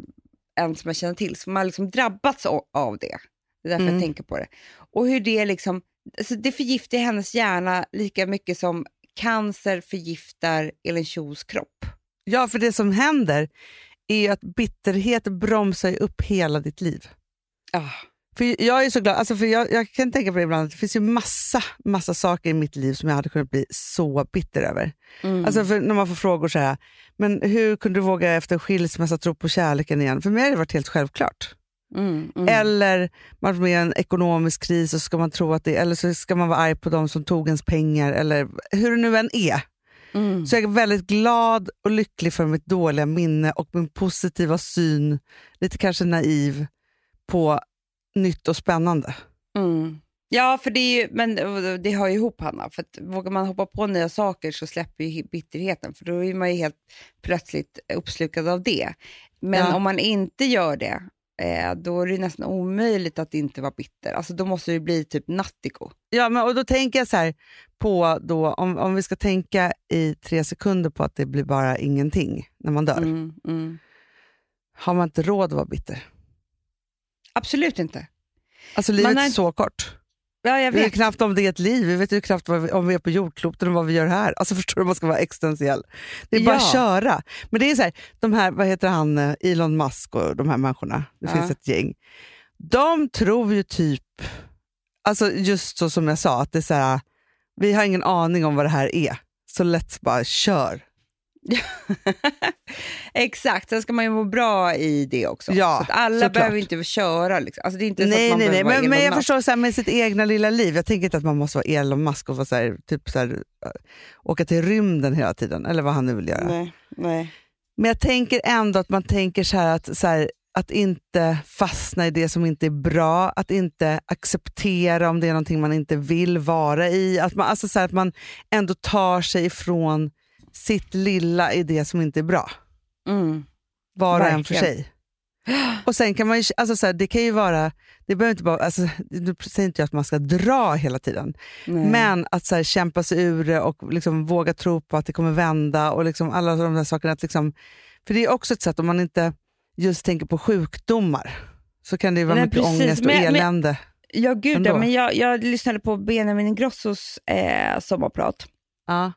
en som jag känner till som har liksom drabbats av, det. Det är därför Mm. jag tänker på det. Och hur det liksom, alltså det förgiftar hennes hjärna lika mycket som cancer förgiftar Elin Kjos kropp. Ja, för det som händer är att bitterhet bromsar upp hela ditt liv. Ah. För jag är så glad, alltså för jag, jag kan tänka på det ibland, att det finns ju massa, massa saker i mitt liv som jag hade kunnat bli så bitter över. Mm. Alltså när man får frågor så här, men hur kunde du våga efter skilsmässa tro på kärleken igen? För mig har det varit helt självklart. Mm, mm. Eller man är med i en ekonomisk kris och ska man tro att det, eller så ska man vara arg på de som tog ens pengar, eller hur det nu än är. Mm. Så jag är väldigt glad och lycklig för mitt dåliga minne och min positiva syn, lite kanske naiv, på nytt och spännande. Mm. Ja, för det, är ju, men det hör ju ihop Hanna. För att vågar man hoppa på nya saker så släpper ju bitterheten. För då är man ju helt plötsligt uppslukad av det. Men Ja. om man inte gör det, eh, då är det nästan omöjligt att inte vara bitter. Alltså då måste det bli typ nattiko. Ja, men, och då tänker jag så här på, då, om, om vi ska tänka i tre sekunder på att det blir bara ingenting när man dör. Mm, mm. Har man inte råd att vara bitter? Absolut inte. Alltså livet är inte- så kort. Ja, jag Vi vet vet. knappt om det är ett liv, vi vet ju knappt vi, om vi är på jordklotet och vad vi gör här. Alltså (laughs) förstår du, man ska vara existentiell. Det är bara Ja. att köra. Men det är så här, de här, vad heter han, eh, Elon Musk och de här människorna, det Ja. finns ett gäng. De tror ju typ, alltså just så som jag sa, att det är så här, vi har ingen aning om vad det här är. Så let's bara kör. (laughs) Exakt, sen ska man ju må bra i det också. Ja, så att alla såklart. behöver inte köra. Liksom. Alltså, det är inte så Nej, att man nej, nej. Men, men jag Musk. förstår så här, med sitt egna lilla liv. Jag tänker inte att man måste vara Elon Musk och vara så här, typ så här, äh, åka till rymden hela tiden, eller vad han nu vill göra. Nej, nej. Men jag tänker ändå att man tänker så här att, så här, att inte fastna i det som inte är bra, att inte acceptera om det är någonting man inte vill vara i. Att man, alltså så här, att man ändå tar sig ifrån sitt lilla i det som inte är bra. Mm. Var och en för sig. Och sen kan man ju, alltså så här, det kan ju vara, det behöver inte bara, alltså, nu säger inte jag att man ska dra hela tiden, Nej. men att så här, kämpa sig ur det och liksom våga tro på att det kommer vända och liksom alla de där sakerna. Att liksom, för det är också ett sätt, om man inte just tänker på sjukdomar, så kan det ju vara Nej, mycket precis. ångest och Men- men- elände. Ja, gud Ändå. men jag, jag lyssnade på Benjamin Ingrossos eh, sommarprat Ja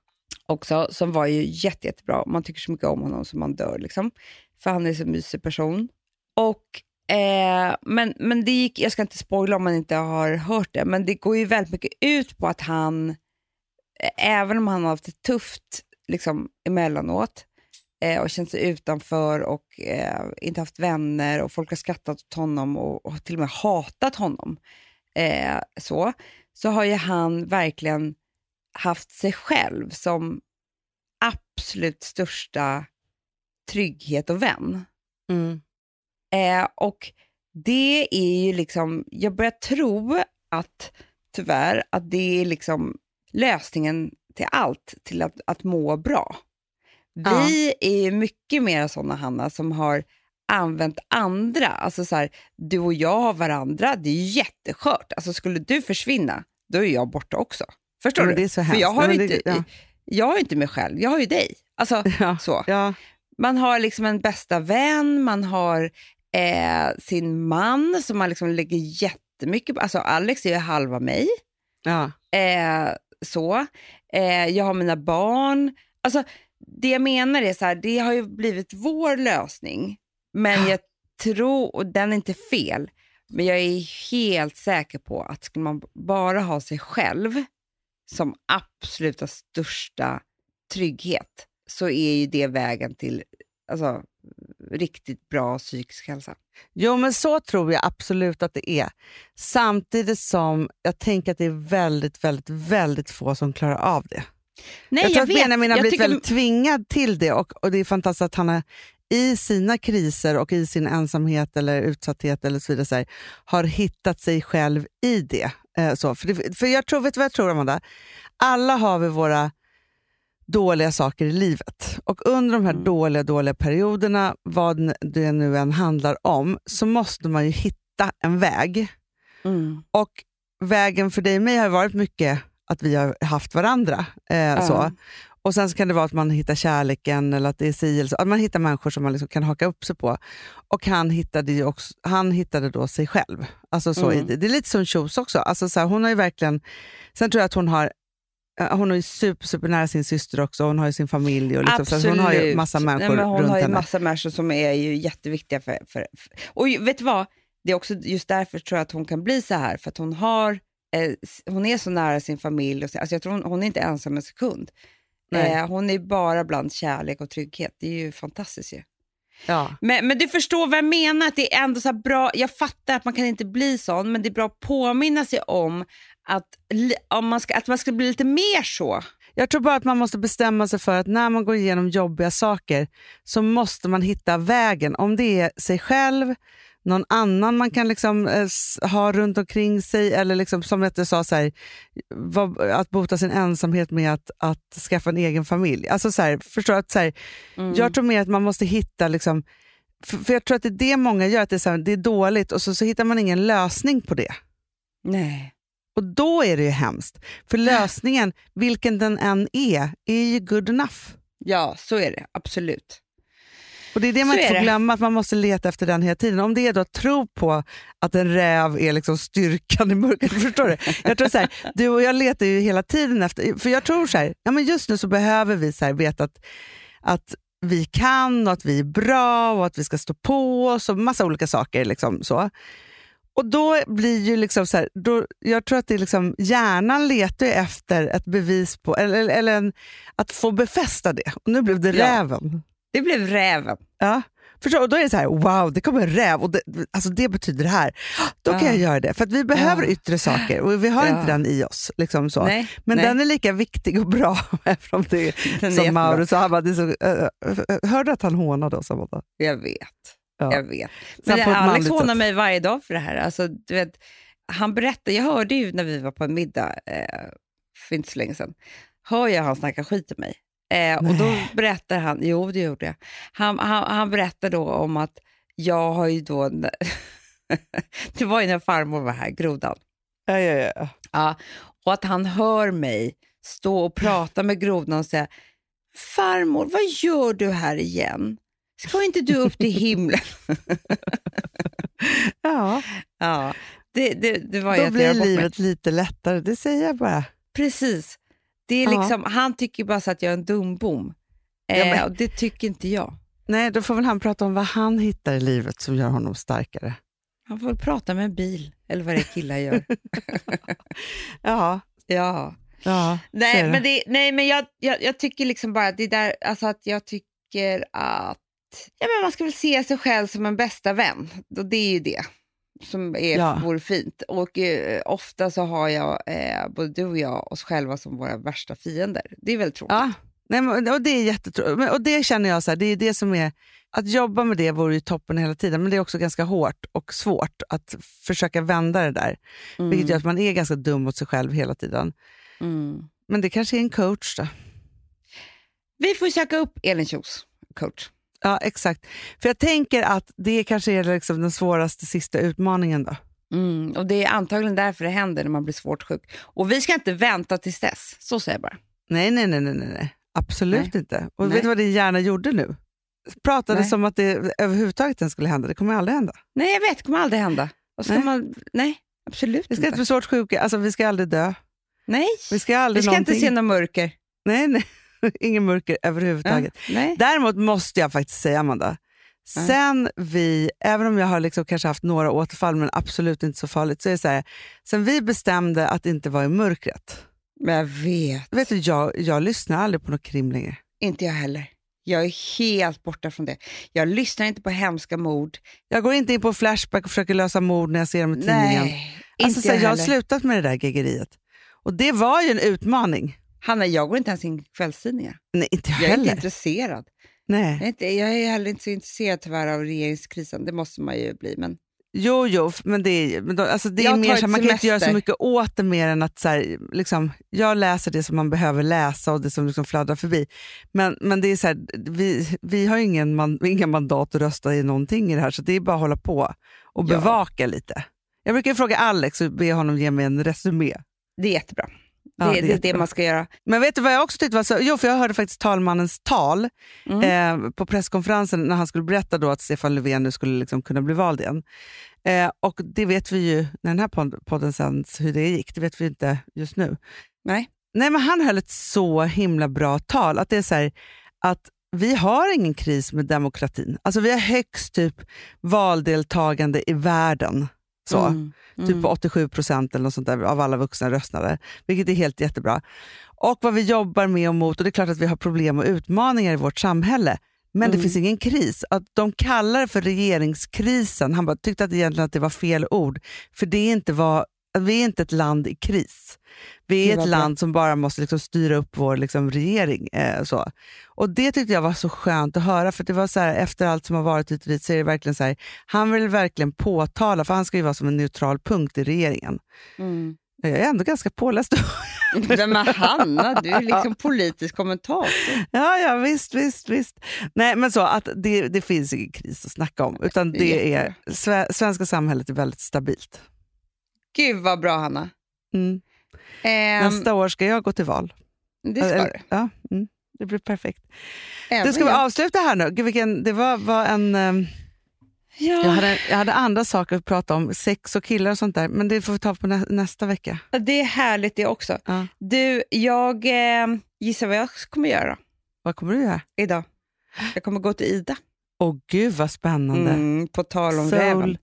också, som var ju jätte, jättebra. Man tycker så mycket om honom så man dör, liksom. för han är en så mysig person. Och, eh, men, men det gick, jag ska inte spoila om man inte har hört det, men det går ju väldigt mycket ut på att han, även om han har haft det tufft liksom, emellanåt, eh, och känt sig utanför och eh, inte haft vänner och folk har skrattat åt honom och, och till och med hatat honom. Eh, så, så har ju han verkligen haft sig själv som absolut största trygghet och vän. Mm. Eh, och det är ju liksom, jag börjar tro att tyvärr, att det är liksom lösningen till allt, till att, att må bra. Ja. Vi är ju mycket mer sådana, Hanna, som har använt andra. Alltså så här, du och jag har varandra, det är jätteskört. Alltså skulle du försvinna, då är jag borta också. Förstår du? det är så För jag har, ju inte, ja. jag har inte mig själv, jag har ju dig. Alltså, (laughs) Ja. så. Ja. Man har liksom en bästa vän, man har eh, sin man som man liksom lägger jättemycket på. Alltså Alex är ju halva mig. Ja. Eh, så. Eh, jag har mina barn. Alltså, det jag menar är så här, det har ju blivit vår lösning. Men jag tror, och den är inte fel, men jag är helt säker på att skulle man bara ha sig själv som absoluta största trygghet så är ju det vägen till alltså, riktigt bra psykisk hälsa. Jo, men så tror jag absolut att det är. Samtidigt som jag tänker att det är väldigt, väldigt, väldigt få som klarar av det. Nej, jag tror att vet. Benjamin har Jag blivit tycker- väldigt tvingad till det och, och det är fantastiskt att han har, i sina kriser och i sin ensamhet eller utsatthet eller så vidare så här, har hittat sig själv i det. Eh, så. För, det, för jag tror, vet du vad jag tror Amanda? Alla har vi våra dåliga saker i livet. Och under de här Mm. dåliga, dåliga perioderna, vad det nu än handlar om, så måste man ju hitta en väg. Mm. Och vägen för dig och mig har varit mycket att vi har haft varandra. Eh, så. Och Sen så kan det vara att man hittar kärleken eller att det är si eller så. Att man hittar människor som man liksom kan haka upp sig på. Och han hittade, också, han hittade då sig själv. Alltså så Mm. det. det är lite som Kjos också. Alltså så här, hon har ju verkligen, sen tror jag att hon har eh, hon är ju super, super nära sin syster också, hon har ju sin familj och liksom, så att hon har ju massa människor Nej, Hon runt har ju henne. massa människor som är ju jätteviktiga för, för, för... Och vet du vad? Det är också just därför tror jag att hon kan bli så här, för att hon har eh, hon är så nära sin familj. Och så, alltså jag tror hon, hon är inte ensam en sekund. Nej. Eh, hon är bara bland kärlek och trygghet. Det är ju fantastiskt ju. Ja. Men, men du förstår vad jag menar, att det är ändå så bra, jag fattar att man kan inte bli sån, men det är bra att påminna sig om att, om man, ska, att man ska bli lite mer så. Jag tror bara att man måste bestämma sig för att när man går igenom jobbiga saker så måste man hitta vägen. Om det är sig själv, någon annan man kan liksom, eh, ha runt omkring sig eller liksom, som jag sa, så här, vad- att bota sin ensamhet med att, att skaffa en egen familj. Alltså, så här, förstår att, så här, Jag tror mer att man måste hitta liksom, för, för jag tror att det är det många gör, att det är, så här, det är dåligt och så, så hittar man ingen lösning på det. Nej. Och då är det ju hemskt. För lösningen, vilken den än är, är ju good enough. Ja, så är det. Absolut. Och Det är det man Så inte får glömma, att man måste leta efter den hela tiden. Om det är då att tro på att en räv är liksom styrkan i mörkret. (laughs) Förstår du? Jag tror så här, du och jag letar ju hela tiden efter, för jag tror så här, ja, men just nu så behöver vi så här veta att, att vi kan och att vi är bra och att vi ska stå på oss och massa olika saker. Liksom, så. Och då blir ju liksom så här, då, jag tror att det är liksom, hjärnan letar efter ett bevis på, eller, eller, eller en, att få befästa det. Och nu blev det Ja. räven. Det blev räven. Ja. Förstår, och då är det så här, wow, det kommer en räv och det, alltså det betyder det här. Då kan Ja. jag göra det. För vi behöver Ja. yttre saker och vi har Ja. inte den i oss. Liksom så. Nej, Men nej. den är lika viktig och bra, (laughs) även om det är Den är som jättebra. Mauro sa. Han bara, det är så, uh, hörde att han hånade oss? Jag vet. Ja. Jag vet. Men ett Alex hånar sätt. mig varje dag för det här. Alltså, du vet, han berättade, jag hörde ju när vi var på en middag eh, för inte så länge sedan, hör jag han snacka skit om mig. Eh, och då berättar han, jo det gjorde jag, han, han, han berättar då om att jag har ju då, (laughs) det var ju när farmor var här, grodan, Ja, ja, ja. ja, och att han hör mig stå och prata med grodan och säga, farmor vad gör du här igen? Ska inte du upp till himlen? (laughs) ja. Ja, det, det, det var Då blir mig. livet lite lättare, det säger jag bara. Precis. Det är Ja. liksom, Han tycker bara så att jag är en dumbom. Ja, Eh, men- och det tycker inte jag. Nej, då får väl han prata om vad han hittar i livet som gör honom starkare. Han får väl prata med en bil, eller vad det är killar gör. (laughs) (laughs) Ja, ja. ja Nej, men, det, nej, men jag, jag, jag tycker liksom bara det där, alltså att jag tycker att ja, men man ska väl se sig själv som en bästa vän. Och det är ju det som är, Ja. vore fint. Och eh, ofta så har jag, eh, både du och jag, oss själva som våra värsta fiender. Det är väl tråkigt. Ja, nej, men, och det är jättetråkigt. Och det känner jag, så här, det är det som är, att jobba med det vore ju toppen hela tiden, men det är också ganska hårt och svårt att försöka vända det där. Mm. Vilket gör att man är ganska dum mot sig själv hela tiden. Mm. Men det kanske är en coach då. Vi får söka upp Elin Kjos coach. Ja, exakt. För jag tänker att det kanske är liksom den svåraste sista utmaningen då. Mm, och Det är antagligen därför det händer när man blir svårt sjuk. Och vi ska inte vänta tills dess, så säger jag bara. Nej, nej, nej, nej, nej. absolut Nej. inte. Och Nej. vet du vad din hjärna gjorde nu? Pratade Nej. som att det överhuvudtaget inte skulle hända. Det kommer aldrig hända. Nej, jag vet, det kommer aldrig hända. Och ska Nej. Man, nej, absolut Vi ska inte inte. bli svårt sjuka. Alltså, vi ska aldrig dö. Nej, Vi ska aldrig vi ska någonting. inte se något mörker. Nej, nej. (laughs) Ingen mörker överhuvudtaget. Ja, nej. Däremot måste jag faktiskt säga, Amanda, Ja. sen vi, även om jag har liksom kanske haft några återfall, men absolut inte så farligt, så är det så här, sen vi bestämde att inte vara i mörkret. Men jag vet. Vet du, jag, jag lyssnar aldrig på något krim längre. Inte jag heller. Jag är helt borta från det. Jag lyssnar inte på hemska mord. Jag går inte in på Flashback och försöker lösa mord när jag ser dem i tidningen. Nej, Alltså, inte så jag jag har slutat med det där geggeriet. Och det var ju en utmaning. Hanna, jag går inte ens in i kvällstidningar. Nej, inte jag Jag är inte intresserad. Nej. Jag är, inte, jag är heller inte så intresserad tyvärr av regeringskrisen. Det måste man ju bli. Men Jo, jo, men det är, men då, alltså det är mer så, man kan inte göra så mycket åt det mer än att så här, liksom, jag läser det som man behöver läsa och det som liksom fladdrar förbi. Men, men det är så här, vi, vi har ingen man, inga mandat att rösta i någonting i det här, så det är bara att hålla på och Ja. bevaka lite. Jag brukar fråga Alex och be honom ge mig en resumé. det är jättebra. Ja, det, det är det är det man ska göra. Men vet du vad jag också tyckte var så, jo för jag hörde faktiskt talmannens tal Mm. eh, på presskonferensen när han skulle berätta då att Stefan Löfven nu skulle liksom kunna bli vald igen. Eh, och det vet vi ju, när den här pod- podden sänds, hur det gick, det vet vi inte just nu. Nej. Nej men han höll ett så himla bra tal, att det är så här, att vi har ingen kris med demokratin. Alltså vi har högst typ valdeltagande i världen. Så. Mm. Typ på 87 procent eller något sånt där av alla vuxna röstade, vilket är helt jättebra. Och vad vi jobbar med och mot, och det är klart att vi har problem och utmaningar i vårt samhälle, men Mm. det finns ingen kris. Att de kallar det för regeringskrisen, han bara, tyckte att egentligen att det var fel ord, för det är inte vad, vi är inte ett land i kris. Vi är ett land som bara måste liksom styra upp vår liksom regering. Eh, så. Och Det tyckte jag var så skönt att höra, för det var så här, efter allt som har varit hit och dit så är det verkligen så här, han vill verkligen påtala, för han ska ju vara som en neutral punkt i regeringen. Mm. Jag är ändå ganska påläst. (laughs) Är Hanna? Du är liksom politisk kommentator. ja, ja, visst, visst, visst. Nej, men så att det, det finns ingen kris att snacka om, utan det är, sve, svenska samhället är väldigt stabilt. Gud vad bra Hanna. Mm. Ehm, Nästa år ska jag gå till val. det ska Eller- du. Ja, mm, det blir perfekt. Även Du ska vi avsluta här nu? Gud, vilken, det var, var en... ehm, Ja. Jag hade, jag hade andra saker att prata om, sex och killar och sånt där, men det får vi ta på nä, nästa vecka. Det är härligt det också. Ja. Du, jag eh, gissar vad jag kommer göra Vad kommer du göra? idag. Jag kommer gå till Ida. Åh gud vad spännande. Mm, på tal om Soul, räven.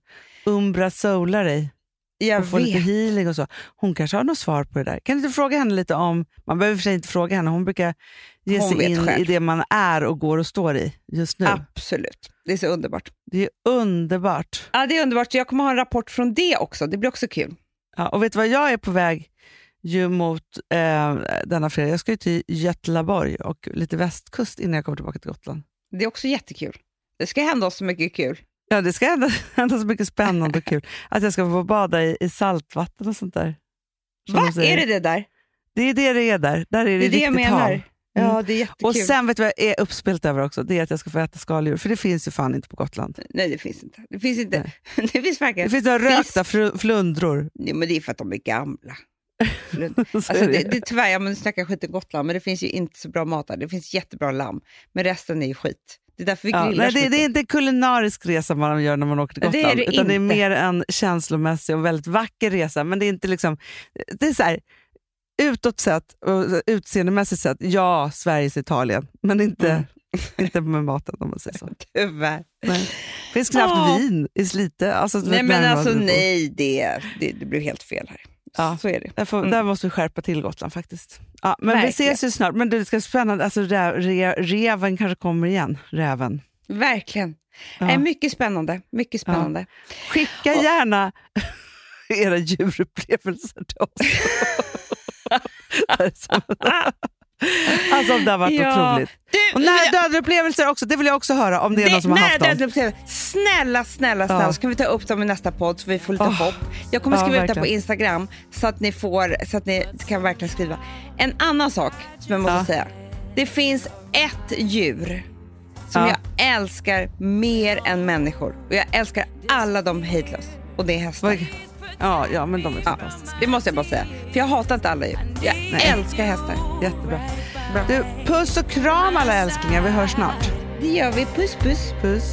Umbra soular dig Jag och få lite vet. healing och så. Hon kanske har något svar på det där. Kan du inte fråga henne lite om, man behöver för sig inte fråga henne, hon brukar ge Hon sig in själv. i det man är och går och står i just nu. Absolut. Det är så underbart. Det är underbart. Ja, det är underbart. Jag kommer ha en rapport från det också. Det blir också kul. Ja, och vet du vad jag är på väg ju mot eh, denna fredag? Jag ska ju till Götlaborg och lite västkust innan jag kommer tillbaka till Gotland. Det är också jättekul. Det ska hända oss så mycket kul. Ja, det ska hända, (laughs) hända så mycket spännande och kul. Att jag ska få bada i, i saltvatten och sånt där. som Va? Är det det där? Det är det det är där. Där är det, Det är det jag riktigt menar. hav. Ja, det är jättekul. Och sen vet du vad jag är uppspelt över också? Det är att jag ska få äta skaldjur, för det finns ju fan inte på Gotland. Nej, det finns inte. Det finns inte. Nej. (laughs) Det finns verkligen. Det finns några rökta fru- flundror. Jo, men det är för att de är gamla. (laughs) Så Alltså, är det, det, tyvärr, jag snackar skit om Gotland, men det finns ju inte så bra mat där. Det finns jättebra lamm, men resten är ju skit. Det är därför vi Ja, grillar nej, det, det är inte en kulinarisk resa man gör när man åker till Det är Gotland, det utan det är inte. mer en känslomässig och väldigt vacker resa. Men det är inte liksom... Det är så här, utåt sett och utseendemässigt sett, ja, Sveriges Italien, men inte, Mm. (laughs) inte med maten om man säger så. (laughs) Tyvärr. Nej. Finns knappt Ja. vin i Slite. Alltså, Nej, men alltså nej, det, det, det blev helt fel här. Ja. Så är det. Där, får, Mm. där måste vi skärpa till Gotland faktiskt. Ja, men vi Verkligen. ses ju snart. Men det ska bli spännande. Alltså, rä, rä, reven kanske kommer igen. Räven. Verkligen. Ja. Nej, mycket spännande. Mycket spännande. Skicka Och- gärna (laughs) era djurupplevelser till oss. (laughs) (laughs) Det Alltså det har varit Ja. otroligt. Du, Och nära vi- döden upplevelser också, det vill jag också höra om det är någon som har haft dem. Snälla, snälla, snälla, Ja. så kan vi ta upp dem i nästa podd så vi får lite Åh. hopp. Jag kommer Ja, skriva ut det på. Instagram så att ni får, så att ni kan verkligen skriva. En annan sak som jag måste Ja. säga. Det finns ett djur som Ja. jag älskar mer än människor. Och jag älskar alla de hejdlöst. Och det är hästar. Vad- Ja, ja, men de är Ja, fantastiska. det måste jag bara säga. För jag hatar inte alla djur. Jag älskar hästar. Jättebra. Du, puss och kram alla älsklingar, vi hörs snart. Det gör vi. Puss puss. Puss.